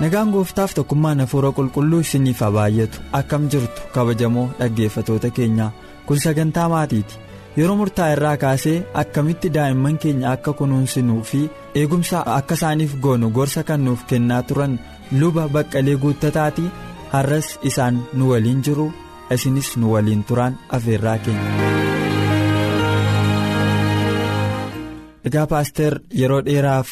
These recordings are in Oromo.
Nagaan gooftaaf tokkummaan hafuura qulqulluu isiniif baay'atu akkam jirtu kabajamoo dhaggeeffatoota keenyaa kun sagantaa maatiiti yeroo murtaa'e irraa kaasee akkamitti daa'imman keenya akka kunuunsinuu fi eegumsa akka isaaniif goonu gorsa kan nuuf kennaa turan luba baqqalee guuttataati har'as isaan nu waliin jiru isinis nu waliin turaan afeerraa keenya. egaa paaster yeroo dheeraaf.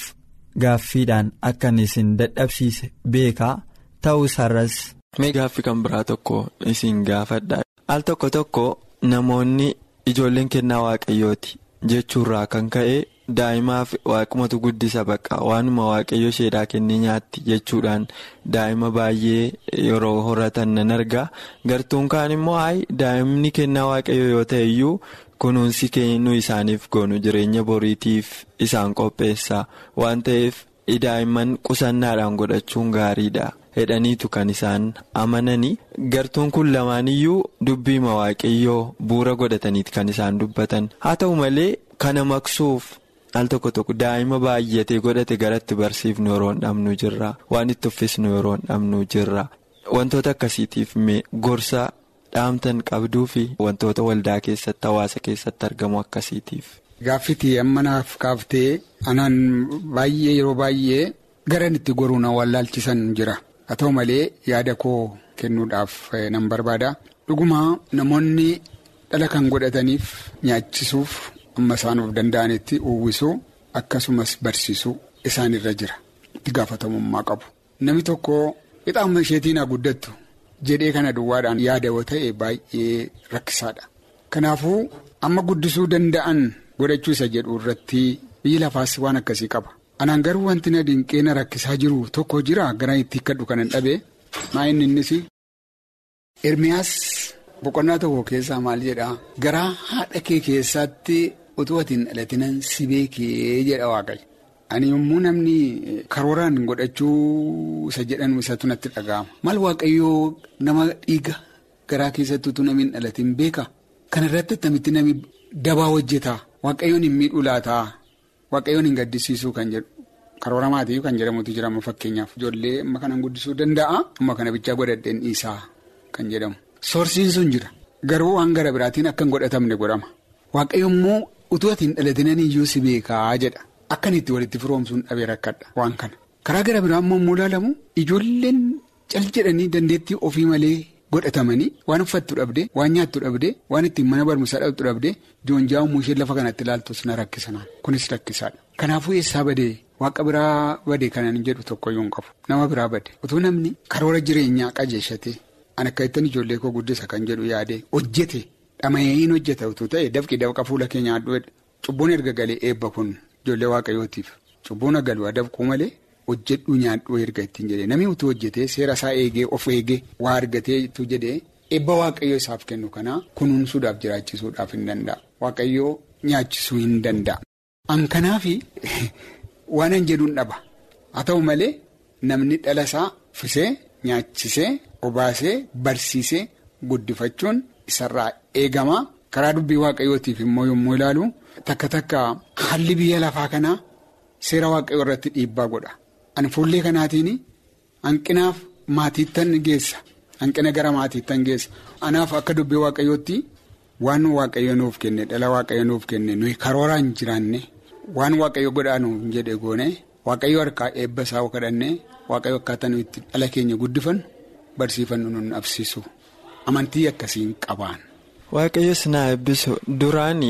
Gaaffiidhaan akkan isin dadhabsiise beekaa ta'us har'as. Mee gaaffii kan biraa tokko isin gaafadha. Al tokko tokko namoonni ijoolleen kennaa waaqayyooti jechuurraa kan ka'e daa'imaaf waaqumatu guddisa baqa waanuma waaqayyo isheedhaa kennee nyaatti jechuudhaan daa'ima baay'ee yeroo horatan nan arga gartuun kaan immoo daa'imni kennaa waaqayyo yoo ta'e iyyuu. Kunuunsi kennuu isaaniif goonu jireenya boriitiif isaan qopheessa. Waan ta'eef daa'imman qusannaadhaan godhachuun gaariidha. Hedhaniitu kan isaan amananii. Gartuun kun lamaaniyyuu dubbiima waaqayyoo bu'uura godhataniiti kan isaan dubbatan. Haa ta'u malee kana maqsuuf al tokko tokko daa'ima baay'atee godhate garatti barsiifnu yeroo hin dhabnu jirra. Waan itti uffisnu yeroo hin dhabnu jirra. Wantoota akkasiitiif gorsa. Dhaamtan qabduu fi wantoota waldaa keessatti hawaasa keessatti argamu akkasiitiif. Gaaffiti amma naaf kaaftee anaan baay'ee yeroo baay'ee garan itti goruu na wallaalchisan jira haa ta'u malee yaada koo kennuudhaaf nan barbaada dhuguma namoonni dhala kan godhataniif nyaachisuuf amma isaan of danda'anitti uwwisuu akkasumas barsiisuu isaanirra jira itti gaafatamummaa qabu namni tokko ixaama isheetiin haa guddattu. Jedhee kana duwwaadhaan yaada yoo ta'e baay'ee rakkisaadha. Kanaafuu amma guddisuu danda'an godhachuu isa jedhu irratti biyyi lafaas waan akkasii qaba. Anaan garuu wanti na dinqee na rakkisaa jiru tokko jira gara itti hikkadhu kanan dhabe maa inni innis. Ermiyaas boqonnaa tokko keessaa maal jedhaa garaa haadha kee keessatti utuu ati hin dhalatinan si beekee jedha waaqayyo. Ani yommuu namni karooraan godhachuu isa jedhan isatu natti dhaga'ama. Maal waaqayyoo nama dhiiga garaa keessatti utuu namni hin dhalatin beeka? Kana irratti attamitti namni dabaa hojjetaa? Waaqayyoon hin miidhuu laataa? Waaqayyoon hin gaddisiisuu kan jedhu karoora maatii kan jedhamutu jira amma fakkeenyaaf. Ijoollee amma kanan guddisuu danda'a. Amma kana bichaa godhadheen dhiisaa kan jedhamu. Soorsiin sun jira. Garuu waan gara biraatiin akka hin godhatamne godhama. Waaqayyo immoo utuu ati hin dhalatinan iyyuu si beekaa jedha. Akkan itti walitti firoomsuun dhabee rakkadha waan kana. Karaa gara biraa immoo immoo ilaalamu ijoolleen cal jedhanii dandeettii ofii malee godhatamanii waan uffattu dhabdee waan nyaattu dhabdee waan ittiin mana barumsaa dhabdu dhabdee joonjaa'umuu ishee lafa kanatti ilaaltus na rakkisanaan kunis rakkisaadha. Kanaafuu eessaa badee waaqa biraa badee kanan jedhu tokkoyyuu hin qabu nama biraa bade utuu namni karoora jireenyaa qajeeshatee an akka ittiin ijoollee koo guddisa kan jedhu yaadee hojjete dhama'een hojjeta utuu ta'e dafqi dafqa fuula keenya aduu cubbuun erga galee eebba kun. Ijoollee waaqayyootiif cubbuun agalu adabquu malee hojjedhu nyaadhuu erga ittiin jedhee namni utuu hojjetee seera isaa eegee of eegee waa argatee itti jedhee eebba waaqayyoo isaaf kennu kanaa kunuunsuudhaaf jiraachisuudhaaf hin danda'a. Waaqayyoo nyaachisuu hin danda'a. An kanaafi waan an jedhuun dhaba haa ta'u malee namni dhala isaa fisee nyaachisee obaasee barsiisee guddifachuun isarraa eegama karaa dubbii waaqayyootiif immoo yommuu ilaalu. Takka takka haalli biyya lafaa kanaa seera waaqayyoo irratti dhiibbaa godha. Ani fuullee kanaatiin hanqinaaf maatiittan geessa. Hanqina gara maatiittan geessa. Anaaf akka dubbii waaqayyootti waan waaqayyo nuuf kenne dhala waaqayyo nuuf kenne nuyi karooraan jiraanne waan waaqayyo godhaa nuuf jedhe goone waaqayyo harkaa eebba isaa kadhanne waaqayyo akkaataa nuyi itti dhala keenya guddifannu barsiifannu nun absiisu. Amantii akkasiin qabaan. Waaqayyoos na eebbisu duraan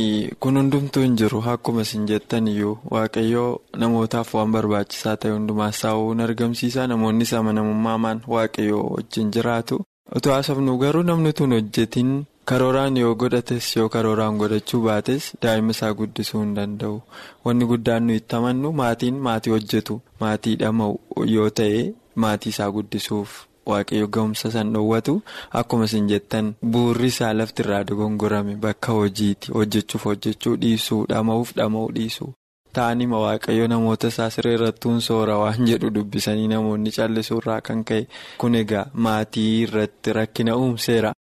kun hundumtuu hin jiru. Akkuma isin jettan iyyuu waaqayyoo namootaaf waan barbaachisaa ta'e hundumaa saawwan argamsiisa namoonni amanamummaan waaqayyoo wajjin jiraatu. Utuu haasofnu garuu namni tun hojjetiin karooraan yoo godhates yoo karooraan godhachuu baates daa'ima isaa guddisuu hin danda'u. Wanni guddaan nuyi itti amannu maatiin maatii hojjetu maatii dhama'u yoo ta'e maatii isaa guddisuuf waaqayyo ga'umsa san dhoowwatu akkuma isin jettan buurri isaa lafti irraa dogongorame bakka hojiiti hojjechuuf hojjechuu dhiisuu dhama'uuf dhama'uu dhiisuu. Ta'anima waaqayyo namoota isaa siree irrattuun soora waan jedhu dubbisanii namoonni callisuu irraa kan ka'e kun egaa maatii irratti rakkina uumseera.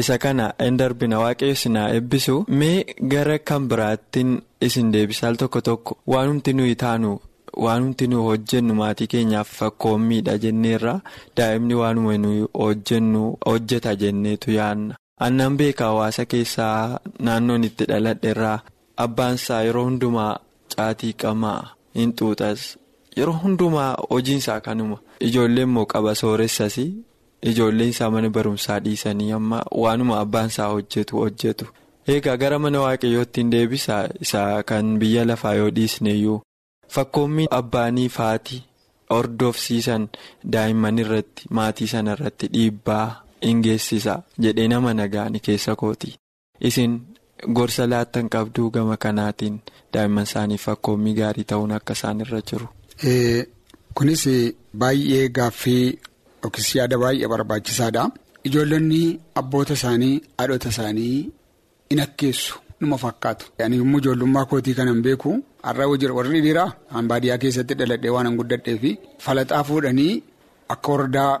Isa kana hin darbina waaqayyo isin haa eebbisu mee gara kan biraattiin isin deebisaal tokko tokko waanumti nuyi taanu waanumti nuyi hojjennu maatii keenyaaf fakkoommiidha jenneerra daa'imni waanuma nuyi hojjennu hojjeta jenneetu yaanna. Annan beeka hawaasa keessaa naannoon itti dhaladheerraa abbaansaa yeroo hundumaa. Caatii qamaa hin xuuxas. Yeroo hundumaa hojiinsaa kanuma. Ijoolleen immoo qaba sooressas ijoolleen isaa mana barumsaa dhiisanii amma waanuma abbaan isaa hojjetu hojjetu. Eegaa gara mana waaqayyootti hin deebisaa? Isaa kan biyya lafaa yoo dhiisneeyyuu fakkoommiin abbaanii faatii hordofsiisan daa'imman irratti maatii sana irratti dhiibbaa hin geessisa jedhee nama nagaani keessa kooti isin. Gorsa laattan qabduu gama kanaatiin daa'imman isaaniif fakkoommii gaarii ta'uun akka isaan irra jiru. Kunis baay'ee gaaffii yookiis yaada baay'ee barbaachisaadha. Ijoollonni abboota isaanii haadhota isaanii hin akkeessu numa fakkaatu. Ani immoo ijoollummaa kootii kanan beeku har'a warri dhiiraa an baadiyyaa keessatti dhaladhee waan an guddadhee fi falaxaa fuudhanii akka hordaa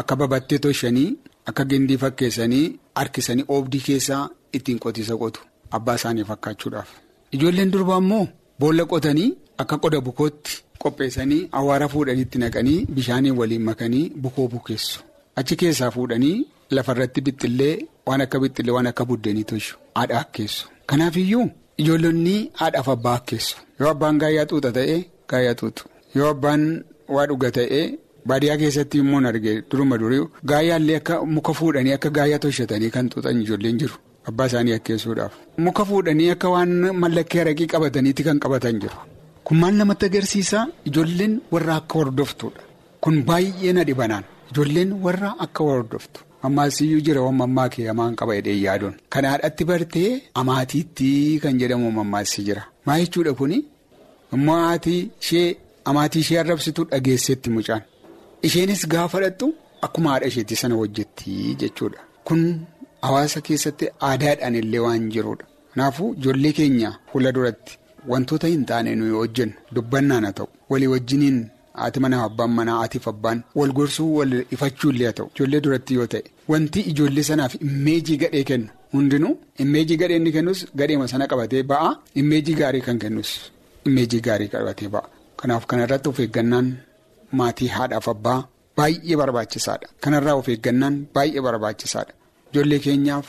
akka babattee toshanii akka gindii fakkeessanii harkisanii oobdii keessaa ittiin qotiisa qotu. Abbaa isaanii fakkaachuudhaaf. Ijoolleen durbaa immoo boolla qotanii akka qoda bukootti qopheessanii awwaara fuudhanii itti naqanii bishaanii waliin makanii bukoo bukeessu. Achi keessaa fuudhanii lafarratti bixxillee waan akka bixxillee waan akka buddeenii tolchu haadha akkeessu. Kanaafiyyuu ijoollonni haadhaaf abbaa akkeessu. Yoo abbaan gaayyaa xuuxa ta'ee gaayyaa xuuxu. Yoo abbaan waa dhuga ta'ee baadiyyaa keessatti immoo argee duruma durii gaayyaallee akka muka fuudhanii akka gaayyaa tolchatanii kan xuuxan ijoolleen jiru. Abbaa isaanii akkeessuudhaaf. Muka fuudhanii akka waan mallattee haraqii qabataniitti kan qabatan jiru. Kun maal namatti agarsiisa ijoolleen warra akka hordoftuudha. Kun baay'ee na dhibanaan ijoolleen warra akka hordoftu. Ammaasiyyuu jira waan mammaa kee hamaan qaba jedhee yaaduun. Kan haadhatti bartee amaatiitti kan jedhamu mammaasii jira. Maa jechuudha kuni haati ishee amaatii ishee arrabsitu dhageesseetti mucaan. Isheenis gaafa dhattu akkuma haadha isheetti sana hojjetti jechuudha. Kun. Hawaasa keessatti aadaadhaan illee waan jirudha. Kanaafuu ijoollee keenya fuula duratti wantoota hin taane nuyi hojjennu dubbannaan haa ta'u walii wajjiniin haati manaa abbaan manaa haatiif abbaan wal gorsuu wal ifachuu illee haa ta'u ijoollee duratti yoo ta'e wanti ijoollee sanaaf immeejii gadhee kennu hundinuu immeejii gadhee inni kennus gadheema sana qabatee ba'a immeejii gaarii kan kennus immeejii gaarii qabatee ba'a. Kanaaf kanarratti of eeggannaan maatii haadhaaf abbaa baay'ee barbaachisaadha. Kanarraa of eeggannaan baay'ee barbaachisaadha. Ijoollee keenyaaf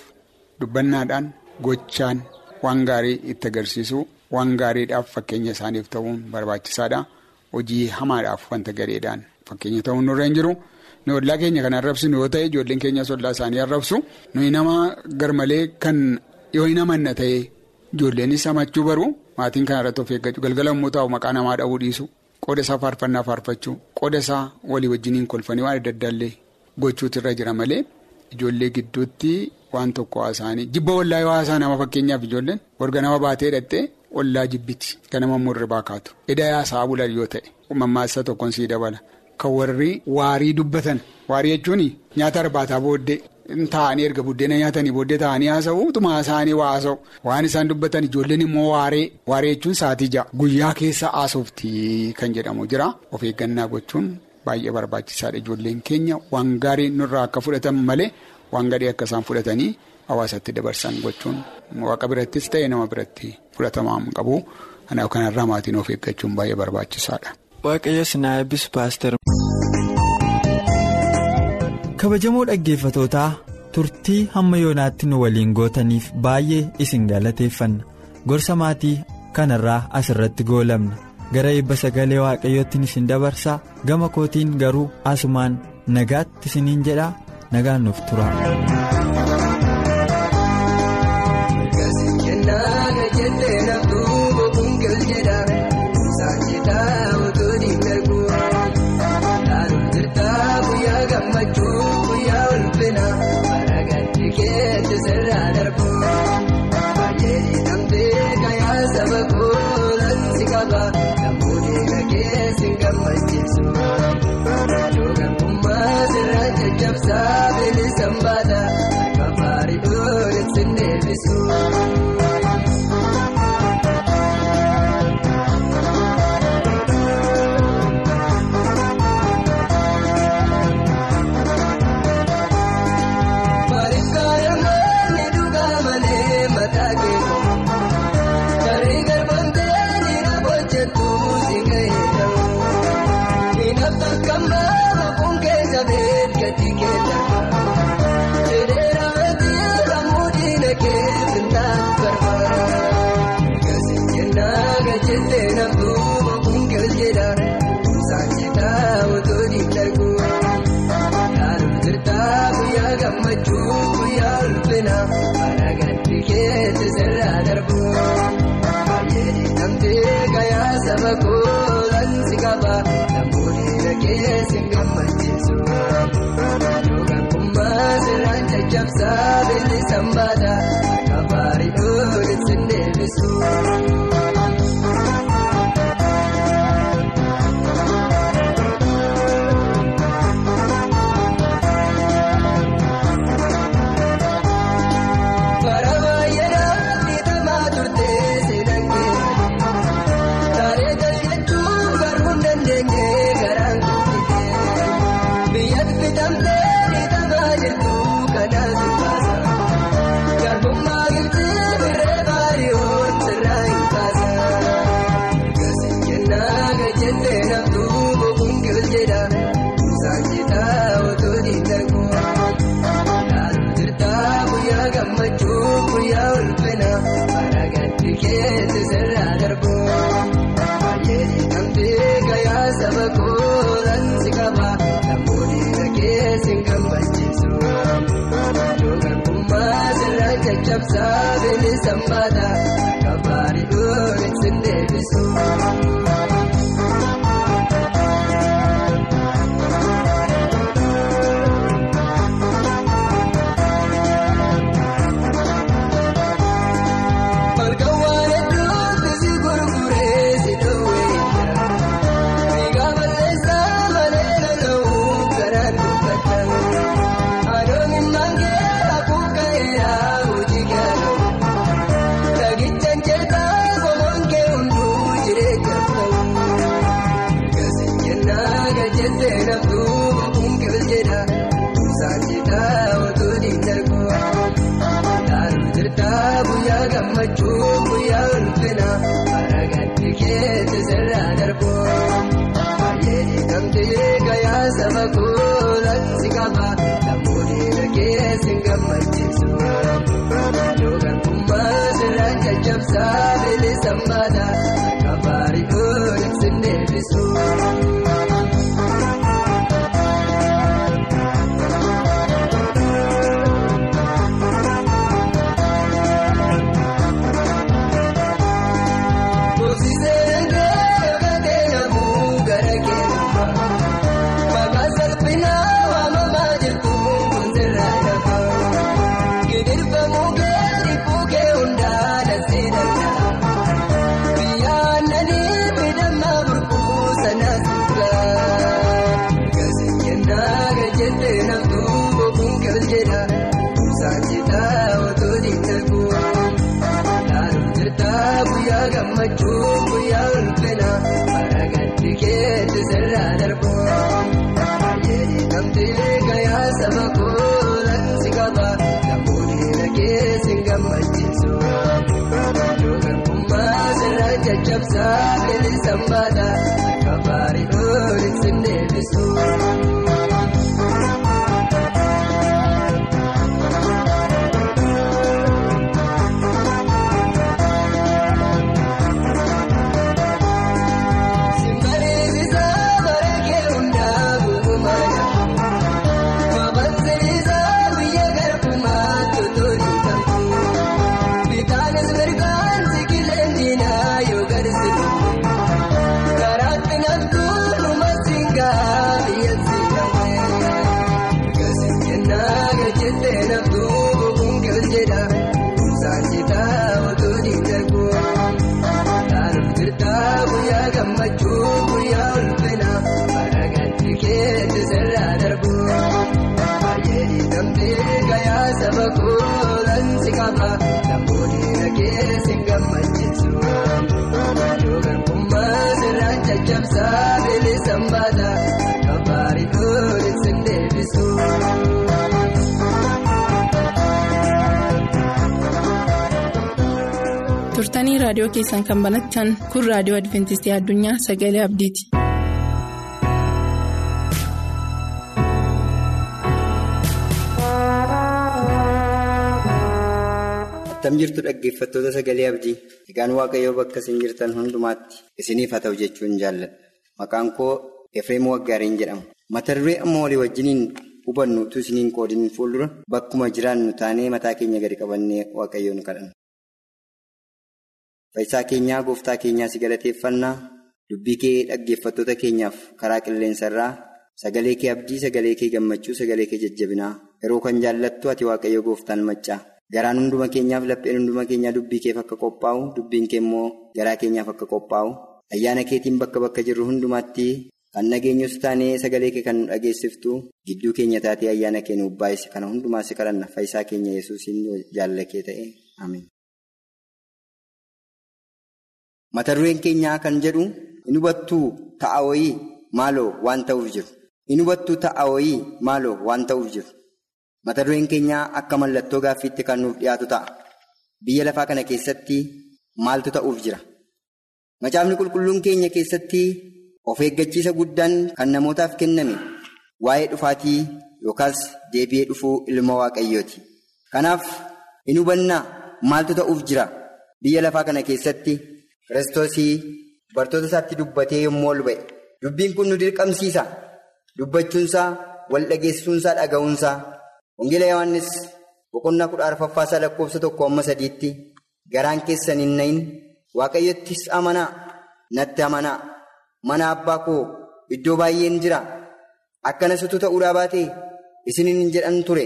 dubbannaadhaan gochaan waan gaarii itti agarsiisu waan gaariidhaaf fakkeenya isaaniif ta'uun barbaachisaadha. Hojii hamaadhaaf wanta gareedhaan fakkeenya ta'uun nurra hin jiru. Nuyi ollaa keenya kan arrabsinu yoo ta'e ijoolleen keenyas ollaa isaanii arrabsu. Nuyi nama garmalee kan yoo hin amanna ta'e ijoolleenis hamachuu baru maatiin kana irratti of eeggachuu galgala immoo taa'u maqaa namaa dhabuu dhiisu. Qooda isaa faarfannaa faarfachuu qooda isaa walii wajjiniin kolfanii waan adda addaallee gochuutu irra jira malee. Ijoollee gidduutti waan tokko haasaanii jibba yoo haasaa nama fakkeenyaaf ijoolleen warga nama baatee hidhattee ollaa jibbiti. Kan nama murribaa kaatu eda haasaa bulan yoo ta'e mammaasa tokkoon sii dabala. Kan warri waarii dubbatan waarii jechuun nyaata arbaataa booddee taa'anii erga buddeena nyaatanii booddee taa'anii haasa'u utuma haasa'anii waa haasa'u. Waan isaan dubbatan ijoolleen immoo waaree waaree jechuun sa'aatii ja'a. Guyyaa keessa haasoftii kan jedhamu jira. Of eeggannaa gochuun. Baay'ee barbaachisaadha ijoolleen keenya. Waan gaarii nurraa akka fudhatan malee waan gadhee akka isaan fudhatanii hawaasatti dabarsan gochuun. Waaqa birattis ta'e nama biratti fudhatamaa qabu. Kanaaf kanarraa maatiin of eeggachuun baay'ee barbaachisaadha. Waaqayyo sinaa eebbisu paaster. Kabajamoo dhaggeeffatootaa turtii hamma yoonaatti nu waliin gootaniif baay'ee isin galateeffanna gorsa maatii kanarraa asirratti goolabna. gara eebba sagalee waaqayyootiin isin dabarsaa gama kootiin garuu asumaan nagaatti isiniin jedhaa nagaan nuuf tura. gammama lambooliin keessa hin gammachiisu yookaan kummaa sirraa caccabsaa beelisa mbaata akka baari dooliin sin deebisu. turtanii raadiyoo keessan kan banatan kun raadiyoo adventistii addunyaa sagalee abdiiti. Attam jirtu dhaggeeffattoota sagalee abdii egaan waaqayyoo bakka isin jirtan hundumaatti isiniif haa ta'u jechuun jaalladha maqaan koo efreem waggaariin jedhama mata duree amma walii wajjiniin hubannu utuu isiniin qoodin fuuldura bakkuma jiraannu taanee mataa keenya gadi qabannee waaqayyoon kadhanna. fayyisaa keenyaa gooftaa keenyaa si galateeffannaa dubbii kee dhaggeeffattoota keenyaaf karaa qilleensarraa sagalee kee abdii sagalee kee gammachuu sagalee kee jajjabinaa yeroo kan jaallattu ati waaqayyo gooftaan maccaa. Garaan hunduma keenyaaf lapheen hunduma keenyaa dubbii keef akka qophaa'u dubbiin kee immoo garaa keenyaaf akka qophaa'u ayyaana keetiin bakka bakka jirru hundumaatti kan nageenyus taanee sagalee kee kan nu dhageessiftu gidduu keenya taatee ayyaana kee nuuf baay'ise kana hundumaa si kadhanna fayyisaa keenya yesuusiin jaalala kee ta'e ameen. Mata dureen keenyaa kan jedhu hin hubattuu ta'a wayii maaloo waan ta'uuf jiru hin hubattuu ta'a wayii maaloo waan ta'uuf jiru. Mata dureen keenyaa akka mallattoo gaaffiitti kan nuuf dhiyaatu ta'a. Biyya lafaa kana keessatti maaltu ta'uuf jira? Macaafni qulqulluun keenya keessatti of eeggachiisa guddaan kan namootaaf kenname waa'ee dhufaatii yookaas deebi'ee dhufuu ilma waaqayyooti. Kanaaf hin hubannaa maaltu ta'uuf jira? Biyya lafaa kana keessatti kiristoosii bartoota isaatti dubbatee yommuu ol ba'e. Dubbiin kun nu dirqamsiisa. Dubbachuunsaa, wal dhageessisuunsaa, dhaga'uunsaa. Wangeela Yohaannis boqonnaa kudha arfaffaasaa lakkoofsa tokko amma sadiitti garaan keessan hin nahin waaqayyottis amanaa natti amanaa mana abbaa koo iddoo baay'een jira. Akkanas utuu ta'uudhaa baatee isiniin jedhan ture.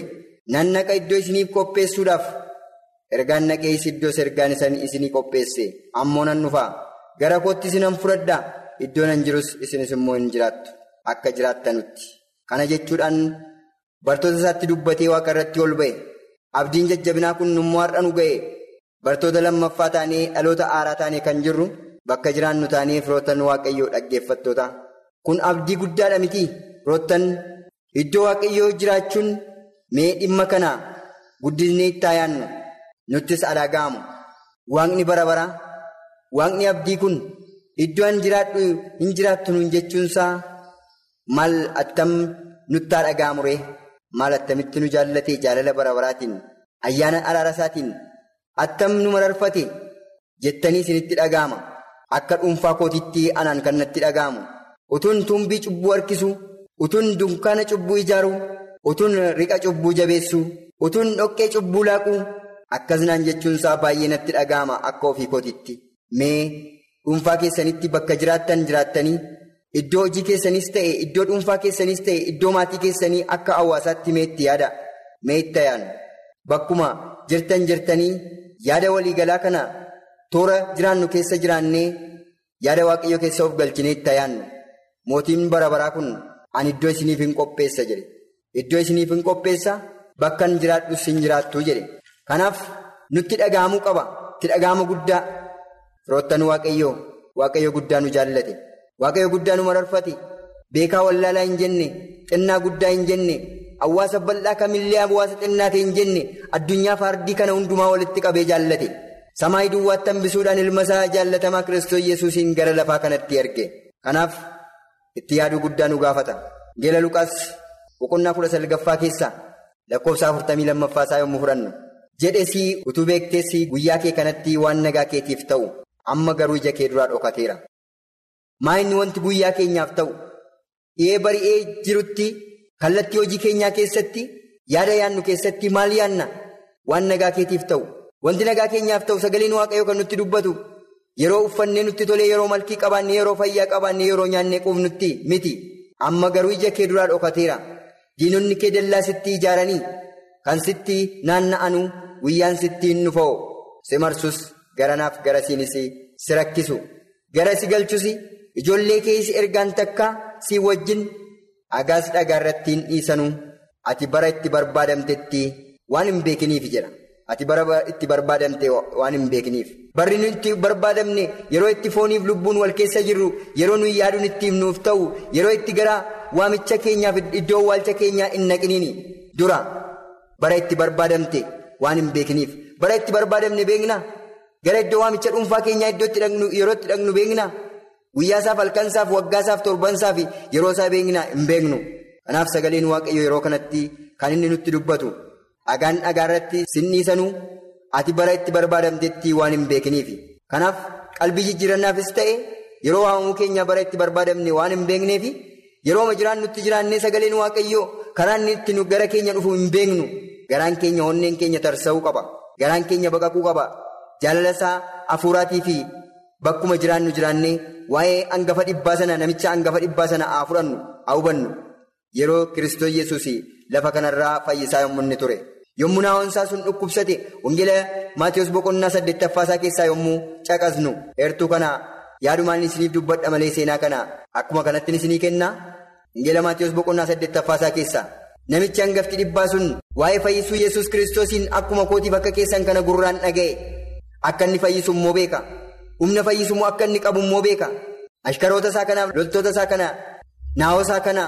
Nan naqa iddoo isiniif qopheessuudhaaf. Ergaan naqees iddoos ergaan isinii qopheesse ammoo nan dhufaa gara kootti isinan fudhadhaa iddoo nan jirus isinis immoo hin jiraattu akka jiraattanutti kana jechuudhaan. Bartoota isaatti dubbatee waaqa irratti ol ba'e. Abdiin jajjabinaa kun immoo har'a nu ga'e. Bartoota lammaffaa taanee dhaloota haaraa taanee kan jirru bakka jiraannu taanee firoottan waaqayyoo dhaggeeffattoota kun abdii guddaadha miti firoottan iddoo waaqayyoo jiraachuun mee dhimma kana guddisnee itti yaannu nuttis alaaga'amu waaqni bara bara waaqni abdii kun iddoo an jiraadhu hin jiraattu nuun jechuunsaa maal attam nuttaa dhaga'amuree. Maal attamitti nu jaallatee jaalala bara baraatiin ayyaana araara isaatiin attam nu mararfate jettanii isinitti dhaga'ama akka dhuunfaa kootiitti anaan kan natti dhaga'amu utuun tumbii cubbuu harkisu utuun dunkaana cubbuu ijaaru utuun riqa cubbuu jabeessu utuun dhoqqee cubbuu laaqu akkasnaan jechuunsaa baay'ee natti dhaga'ama akka ofii kootiitti mee dhuunfaa keessanitti bakka jiraattan jiraattanii. Iddoo hojii keessanis ta'e iddoo dhuunfaa keessanis ta'e iddoo maatii keessanii akka hawaasaatti meetti yaada. Meetta yaanu. Bakkuma jirtan jirtanii yaada waliigalaa kana toora jiraannu keessa jiraannee yaada waaqayyoo keessa of galchinee itti yaannu. Mootiin bara baraa kun ani iddoo isiniif hin qopheessa jedhe. Iddoo isiniif hin qopheessa bakka hin jiraadhus hin jiraattu jedhe. Kanaaf nutti dhaga'amuu qaba. Itti dhaga'ama guddaa. Firoottan waaqayyoo. Waaqayyo guddaa nu jaallate. Waaqayyo guddaa nu mararfate beekaa wallaalaa hin jenne xinnaa guddaa hin jenne hawaasa bal'aa kamillee hawaasa xinnaate hin jenne addunyaa faardii kana hundumaa walitti qabee jaallate. Samaayii duwwaatti hambisuudhaan ilma isaa jaallatamaa kiristoos yesuusiin gara lafaa kanatti erge kanaaf itti yaaduu guddaa nu gaafata. Geela luqaas boqonnaa kudha salgaffaa keessaa lakkoofsa afurtamii lammaffaa isaa yommuu fudhannu jedhesii utuu beekteessi guyyaa kee kanatti waan nagaa keetiif ta'u amma garuu ija kee duraa dhokateera. Maa inni wanti guyyaa keenyaaf ta'u dhiyee bari'ee jirutti kallattii hojii keenyaa keessatti yaada yaannu keessatti maal yaanna? Waan nagaa keetiif ta'u. Wanti nagaa keenyaaf ta'u sagaleen waaqayyoo kan nutti dubbatu yeroo uffannee nutti tolee yeroo malkii qabaanne yeroo fayyaa qabaanne yeroo nyaannee quufnutti miti. Amma garuu ija kee duraa dhokateera. Diinonni kee dallaa sitti ijaaranii kan sitti naanna'anu guyyaan sitti hin dhufoo. Si marsus garanaaf garasiinis si rakkisu. Gara si galchus. Ijoollee keessa ergaan takka si wajjin agaas dhagaa irratti hin dhiisanu ati bara itti barbaadamtetti waan hin beekiniif jedha. Ati bara itti barbaadamte waan hin beekiniif. Barri nuti itti barbaadamne yeroo itti fooniif lubbuun wal keessa jirru yeroo nuyi yaaduun ittiin nuuf ta'u yeroo itti gara waamicha keenyaaf iddoo waalcha keenyaa hin naqiniini dura bara itti barbaadamte waan hin beekiniif. Bara itti barbaadamne beekna gara iddoo waamicha dhuunfaa keenyaa iddootti yeroo itti dhaqnu beekna guyyaasaaf halkansaaf waggaasaaf torbansaaf yeroo isaa hin beeknu. Kanaaf sagaleen waaqayyo yeroo kanatti kan inni nutti dubbatu dhagaan dhagaa irratti sinniisanuu ati bara itti barbaadamtetti waan hin beekiniif kanaaf qalbii jijjiirannaafis ta'e yeroo waamamuu keenya bara itti barbaadamne waan hin beekneef yeroo jiraan nutti jiraannee sagaleen waaqayyo karaa inni itti gara keenya dhufu hin beeknu. Garaan keenya onneen keenya tarsa'uu qaba. Garaan keenya baqaquu qaba. jaalala isaa hafuuraatii fi bakkuma jiraannu jiraannee waa'ee hangafa dhibbaa sana namicha hangafa dhibbaa sana haa fudhannu haa hubannu yeroo kiristoos yesuus lafa kanarraa fayyisaa yommuu inni ture yommuu naawwansaa sun dhukkubsate wangeela maatiyoos boqonnaa saddeettaffaasaa keessaa yommuu caqasnu heertuu kana yaadumaan isiniif dubbadha malee seenaa kana akkuma kanatti isinii kennaa wangeela maatiyoos boqonnaa saddeettaffaasaa keessaa. namichi hangafti dhibbaa sun waa'ee fayyisuu yesus kiristoosiin akkuma kootiif akka keessan kana gurraan dhaga'e. Akka inni fayyisu immoo beeka. Humna fayyisummoo akka inni qabu immoo beeka. Ashkaroota isaa kanaaf loltoota isaa kana naawoo isaa kana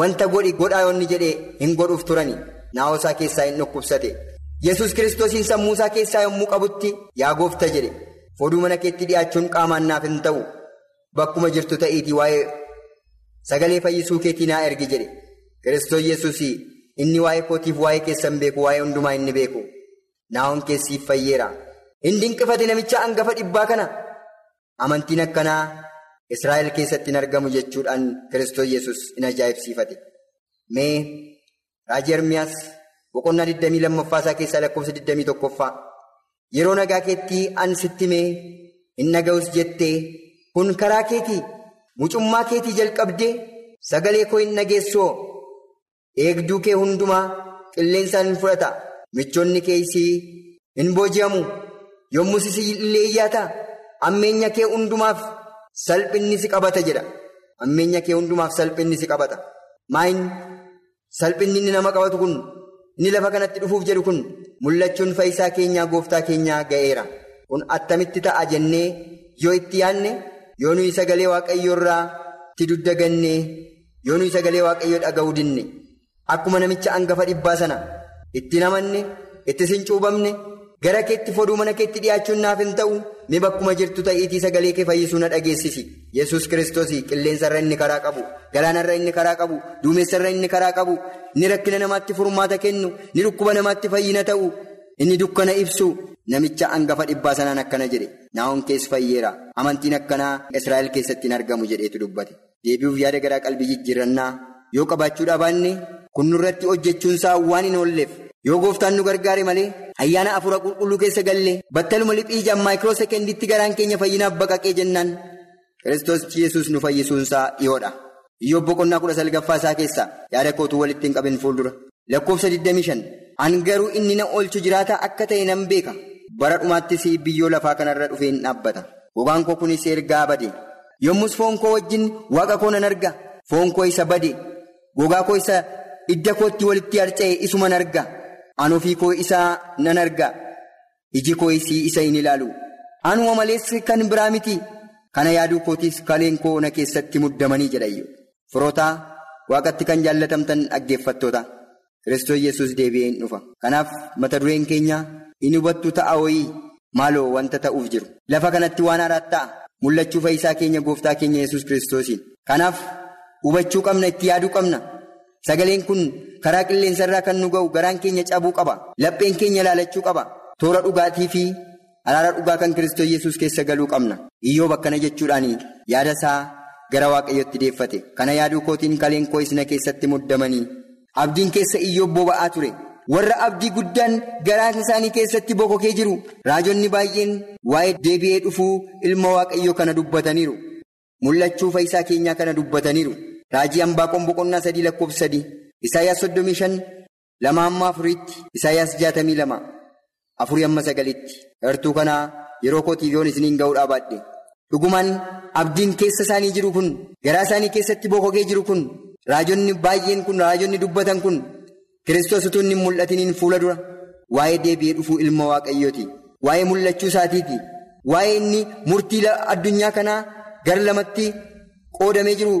wanta godhi godhaa yoonni jedhee hin godhuuf turani. Naawoo isaa keessaa hin dhukkubsate. Yesus kiristoosiin sammuu isaa keessaa yommuu qabutti yaa goofta jedhe. Foduu mana keetti dhiyaachuun qaamaan naaf hin ta'u. Bakkuma jirtu ta'iitii waa'ee sagalee fayyisuu keetii naa ergi jedhe. Kiristoos Yesuus inni waa'ee kootiif waa'ee keessan beeku waa'ee hundumaa inni beeku. Naawon keessiif fayyeera. Inni dinqifate namicha hangafa dhibbaa kana amantiin akkanaa Israa'el keessatti hin argamu jechuudhaan Kiristoos Yesuus in ajaa'ibsiifate. Mee raajii Ermiyaas boqonnaa 22ffaa isaa keessaa lakkoofsa 21ffaa yeroo nagaa keetti an sitti mee hin naga'us jettee kun karaa keetii mucummaa keetii jalqabdee sagalee koo hin nageessoo eegduu kee hundumaa qilleensaan hin fudhata michoonni keesii hin booji'amu. yommuu si illee iyyaata ammeenya kee hundumaaf salphinni si qabata jedha ammeenya kee hundumaaf salphinni si qabata maayin salphinni inni nama qabatu kun inni lafa kanatti dhufuuf jedhu kun mul'achuun fayyisaa keenyaa gooftaa keenyaa ga'eera kun attamitti ta'a jennee yoo itti yaadne yoo nuyi sagalee waaqayyoo irraa itti duddaganne yoo nuyi sagalee waaqayyoo dhaga'uu dinne akkuma namicha hangafa dhibbaa sana itti namanne itti sin cuubamne. Gara keetti foduu mana keetti dhiyaachuun naaf hin ta'u mi bakkuma jirtu ta'iitii sagalee kee fayyisuu na dhageessisi. Yesus kiristoos qilleensarra inni karaa qabu galaanarra inni karaa qabu duumessarra inni karaa qabu inni rakkina namaatti furmaata kennu ni dhukkuba namaatti fayyina ta'u inni dukkana ibsu. Namicha hangafa dhibbaa sanaan akkana jedhe naawon kees fayyeera. Amantiin akkanaa israa'el keessatti argamu jedheetu dubbate. Deebi'uuf yaada garaa qalbii jijjiirannaa. Yoo qabaachuudhaa baanne kun nurratti hojjechuunsaa waan hin oolleef. Yoo gooftaan nu gargaare malee ayyaana afuura qulqulluu keessa gallee battaluma liphii ijaan maayikiroo sekendiitti garaan keenya fayyinaaf baqaqee jennaan kiristoos yesus nu fayyisuunsaa dhiyoodha. Iyyoob boqonnaa kudha salgaffaa isaa keessaa yaada kootuu walitti hin qabin fuuldura. Lakkoofsa 25 an garuu inni na oolchu jiraata akka ta'e nan beeka. Bara dhumaattis biyyoo lafaa kanarra dhufee hin dhaabbata. Gogaan koo kunis ergaa bade. Yommus foon koo wajjin waaqa koo nan arga. Foon koo isa bade. Gogaa koo isa idda kootti walitti harca'e isuman arga. An ofii koo isaa nan arga. Iji koo isii isa hin ilaalu. Anuma malees kan biraa miti. Kana yaaduu kootiis kaleen koo na keessatti muddamanii jedhayyo firootaa waaqatti kan jaallatamtan dhaggeeffattoota. Kiristoos yesus deebi'ee hin dhufa. Kanaaf mata dureen keenya hin hubattu ta'a wayii maaloo wanta ta'uuf jiru. Lafa kanatti waan haaraa ta'a mul'achuu fayyisaa keenya gooftaa keenya yesus kiristoosiin. Kanaaf hubachuu qabna itti yaaduu qabna. Sagaleen kun karaa qilleensarraa kan nu ga'u garaan keenya cabuu qaba. Lapheen keenya ilaalachuu qaba. Toora dhugaatii fi araara dhugaa kan Kiristoos Yesuus keessa galuu qabna. Iyyoob akkana jechuudhaan yaada isaa gara waaqayyotti deeffate. Kana yaaduu kootiin kaleen koo isna keessatti muddamanii. Abdiin keessa iyyoob boba'aa ture. Warra abdii guddaan garaan isaanii keessatti bokokee jiru. Raajonni baay'een waa'ee deebi'ee dhufuu ilma waaqayyoo kana dubbataniiru. Mul'achuu fayyisaa keenyaa kana dubbataniiru. Raajii Ambaaqoon boqonnaa sadii lakkoofsa sadii Isaayyaas soddomii shan lama hamma afuriitti Isaayyaas jaatamii lama afurii hamma sagalitti. Heertuu kanaa yeroo kootiif yoon isiniin ga'uudhaa baadhe dhugumaan abdiin keessa isaanii jiru kun garaa isaanii keessatti bokokee jiru kun raajonni baay'een kun raajonni dubbatan kun kiristoos utuu hin mul'atiniin fuula dura. Waa'ee deebi'ee dhufuu ilma waaqayyooti. Waa'ee mul'achuu isaatiiti. Waa'ee inni murtii addunyaa kanaa gara lamatti qoodamee jiru.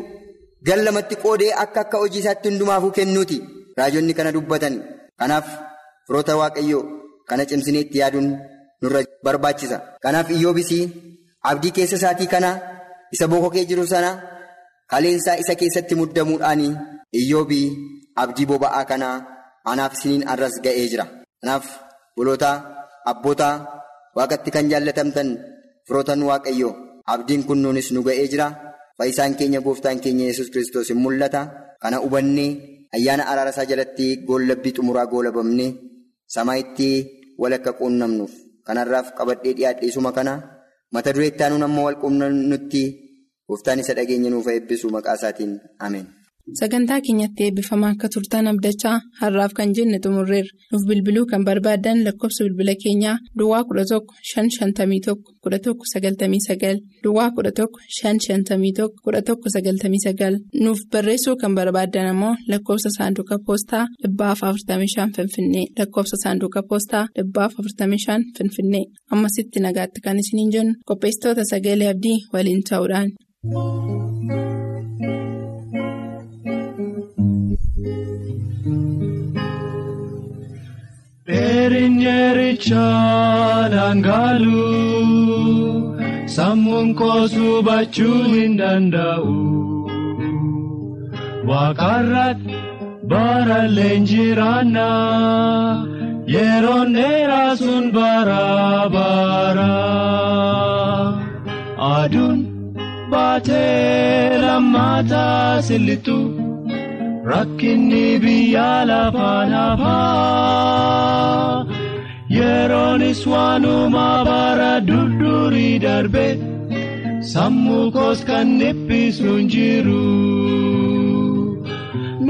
Gar lamatti qoodee akka akka hojii isaatti hundumaafuu kennuuti raajonni kana dubbatan kanaaf firoota waaqayyoo kana cimsinee itti yaaduun nurra barbaachisa. Kanaaf iyyoobis abdii keessa isaatii kana isa bokokee jiru sana kaleensaa isa keessatti muddamuudhaan iyyoobii abdii boba'aa kana anaaf isiniin arras ga'ee jira. Kanaaf bulootaa abbootaa waaqatti kan jaallatamtan firootan waaqayyoo abdiin kun nuunis nu ga'ee jira. Fayyisaan keenya gooftaan keenya yesus kiristoos hin mul'ata. Kana hubannee ayyaana araara isaa jalatti goollabbii xumuraa goolabamne samaayitti walakka quunnamnuuf kanarraaf qabadhee dhiyaadheesuma kana mata duree itti aanuun ammoo wal quunnamnutti gooftaan isa dhageenya nuuf eebbisu maqaa isaatiin ameen. Sagantaa keenyatti eebbifamaa akka turtan abdachaa har'aaf kan jenne xumurreerra. Nuuf bilbiluu kan barbaadan lakkoofsa bilbila keenyaa Duwwaa 11 551 1199 Duwwaa 11 551 1199 Nuuf barreessuu kan barbaadan ammoo lakkoofsa saanduqa poostaa 45 Finfinnee lakkoofsa saanduqa poostaa 45 Finfinnee ammasitti nagaatti kan isiniin jennu qopheessitoota sagalee abdii waliin ta'uudhaan. Dheerinyeerichaa dhangaalu sammuun koosuu bachuu hin danda'u. Waaqarratti bara leenjiraanna yeroon dheeraa sun bara bara. Aduun baatee lammaataa sillitu. Rakkinni biyya lafaan hafaa yeroonis waanuma bara durdurii darbe sammuu koos kan dhiphisu hin jiru.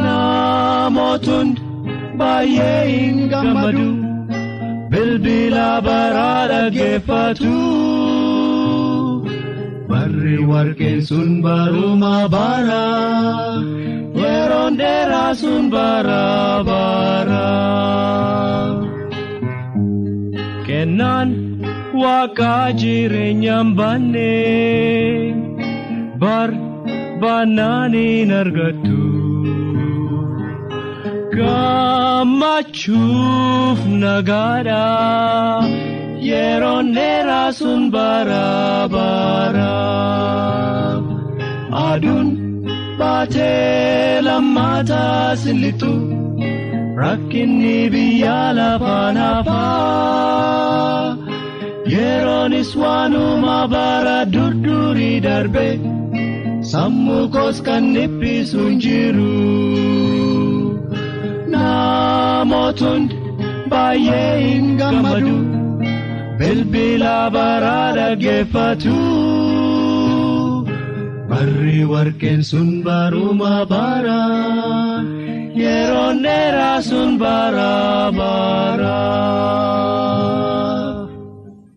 Namootni baay'ee hin gammadu bilbila baraa dhaggeeffatu. Barri warqeen sun baruma bara. Yeroon dheeraa sun bara bara. Kennaan waaqaa jireenyaan baannee bar baannaan hin argattu. Gammachuuf nagaadha yeroon dheeraa sun bara bara. Aduun. Baatee lammaataa sillitu rakkinni biyya lafaan hafaa yeroonis waanuma bara durdurii darbe sammuu koos kan dhiphisu hin jiru namootni baay'ee hin gammadu bilbila baraa dhaggeeffatu. Barri warqeen sun baruma bara yeroon dheeraa sun bara bara.